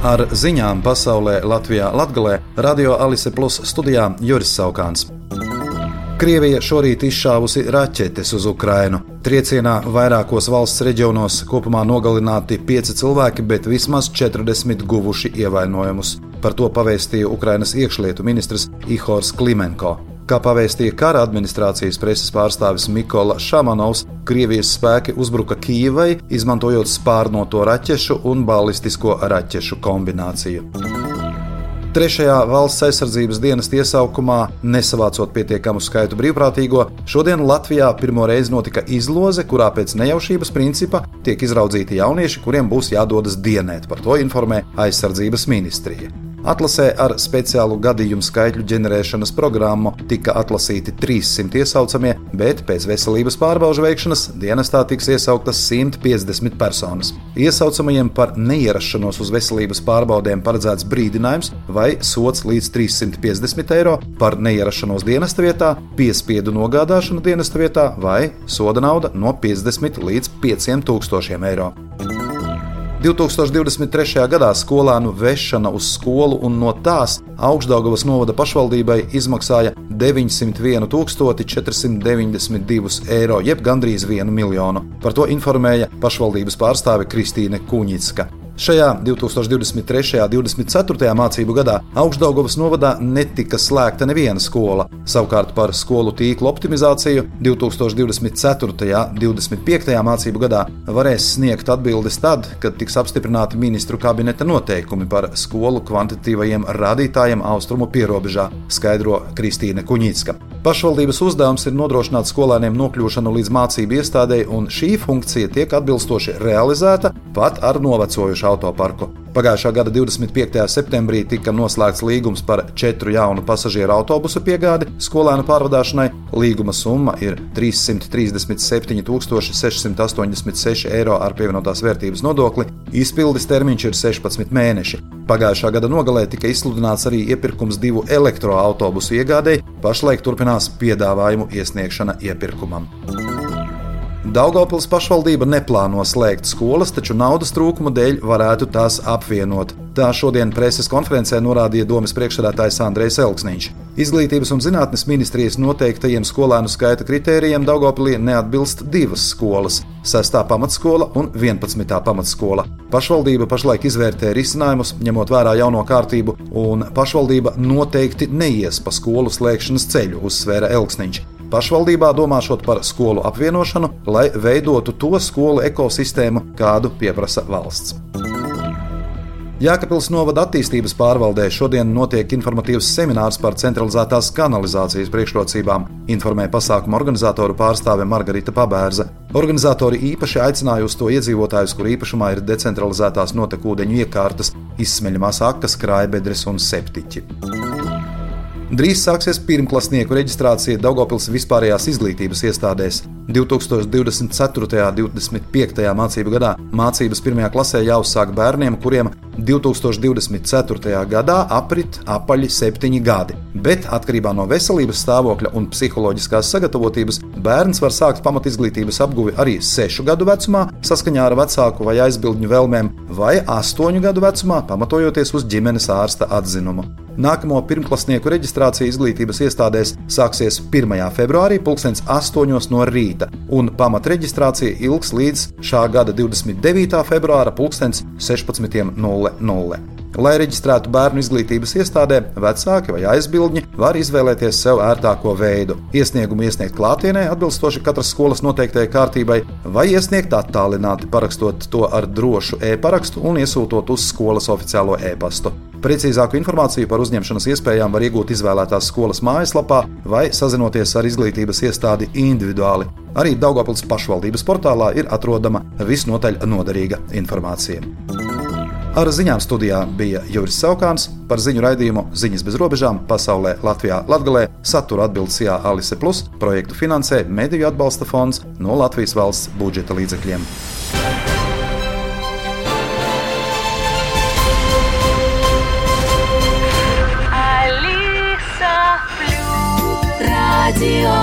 Ar ziņām pasaulē Latvijā Latgalē Radio Alise Plus studijā Juris Saukāns. Krievija šorīt izšāvusi raķetes uz Ukrainu. Triecienā vairākos valsts reģionos kopumā nogalināti pieci cilvēki, bet vismaz 40 guvuši ievainojumus. Par to pavēstīja Ukrainas iekšlietu ministrs Ihors Klimenko. Kā pavēstīja kara administrācijas preses pārstāvis Mikola Šamanovs, Krievijas spēki uzbruka Kīvai, izmantojot spārnoto raķešu un balistisko raķešu kombināciju. Trešajā valsts aizsardzības dienas iesaukumā, nesavācot pietiekamu skaitu brīvprātīgo, šodien Latvijā pirmo reizi notika izloze, kurā pēc nejaušības principa tiek izraudzīti jaunieši, kuriem būs jādodas dienēt. Par to informē aizsardzības ministrija. Atlasē ar speciālu gadījumu skaitļu ģenerēšanas programmu tika atlasīti 300 iesaucamie, bet pēc veselības pārbaužu veikšanas dienestā tiks iesauktas 150 personas. Iesaucamajiem par neierašanos uz veselības pārbaudēm paredzēts brīdinājums vai sots līdz 350 eiro, par neierašanos dienesta vietā, piespiedu nogādāšanu dienesta vietā vai soda nauda no 50 līdz 5000 eiro. 2023. gadā skolēnu vešana uz skolu un no tās Augstdaugavas novada pašvaldībai izmaksāja 901 492 eiro, jeb gandrīz 1 miljonu. Par to informēja pašvaldības pārstāve Kristīne Kuņicka. Šajā 2023. un 2024. mācību gadā Augstdagovas novadā netika slēgta neviena skola. Savukārt par skolu tīklu optimizāciju 2024. un 2025. mācību gadā varēs sniegt atbildes tad, kad tiks apstiprināti ministru kabineta noteikumi par skolu kvantitīvajiem rādītājiem austrumu pierobežā, skaidro Kristīne Kuņīcka. Pašvaldības uzdevums ir nodrošināt skolēniem nokļūšanu līdz mācību iestādēji, un šī funkcija tiek atbilstoši realizēta pat ar novecojušu autoparku. Pagājušā gada 25. septembrī tika noslēgts līgums par četru jaunu pasažieru autobusu piegādi skolēnu pārvadāšanai. Līguma summa ir 337,686 eiro ar pievienotās vērtības nodokli. Izpildes termiņš ir 16 mēneši. Pagājušā gada nogalē tika izsludināts arī iepirkums divu elektroautobusu iegādēji. Pašlaik turpinās piedāvājumu iesniegšana iepirkumam. Daugopils pašvaldība neplāno slēgt skolas, taču naudas trūkuma dēļ varētu tās apvienot. Tā šodien preses konferencē norādīja domas priekšsēdētājs Andrejs Elksniņš. Izglītības un zinātnes ministrijas noteiktajiem skolēnu skaita kritērijiem Daugopilī neatbilst divas skolas - 6. pamatskola un 11. pamatskola. Pašvaldība pašlaik izvērtē risinājumus, ņemot vērā jauno kārtību, un pašvaldība noteikti neies pa skolu slēgšanas ceļu, uzsvēra Elksniņš. Pašvaldībā domāšot par skolu apvienošanu, lai veidotu to skolu ekosistēmu, kādu pieprasa valsts. Jēkabils novada attīstības pārvaldē šodien notiek informatīvs seminārs par centralizētās kanalizācijas priekšrocībām, informē pasākuma organizatoru pārstāve Margarita Pabērza. Organizatori īpaši aicināja uz to iedzīvotājus, kur īpašumā ir decentralizētās notekūdeņu iekārtas, izsmeļamās akas, krājbedres un septiķi. Drīz sāksies pirmklasnieku reģistrācija Daugopils vispārējās izglītības iestādēs. 2024. un 2025. mācību gadā mācības pirmajā klasē jāuzsāk bērniem, kuriem 2024. gadā aprit apaļi septiņi gadi. Bet atkarībā no veselības stāvokļa un psiholoģiskās sagatavotības bērns var sākt pamatizglītības apguvi arī sešu gadu vecumā, saskaņā ar vecāku vai aizbildņu vēlmēm, vai astoņu gadu vecumā, pamatojoties uz ģimenes ārsta atzinumu. Nākamo pirmklasnieku reģistrācija izglītības iestādēs sāksies 1. februārī, 2008. no rīta, un pamatreģistrācija ilgs līdz šā gada 29. februāra 16.00. Lai reģistrētu bērnu izglītības iestādē, vecāki vai aizbildņi var izvēlēties sev ērtāko veidu. Iesniegumu iesniegt klātienē, atbilstoši katras skolas noteiktajai kārtībai, vai iesniegt attālināti, parakstot to ar drošu e-parakstu un iesūtot uz skolas oficiālo e-pastu. Precīzāku informāciju par uzņemšanas iespējām var iegūt izvēlētās skolas mājaslapā vai sazinoties ar izglītības iestādi individuāli. Arī Daugopils pašvaldības portālā ir atrodama visnotaļ noderīga informācija. Ar ziņām studijā bija Juris Saukāns par ziņu raidījumu Ziņas bez robežām pasaulē Latvijā Latgalē satura atbildes Jā Alise Plus projektu finansē Mediju atbalsta fonds no Latvijas valsts budžeta līdzekļiem. Radio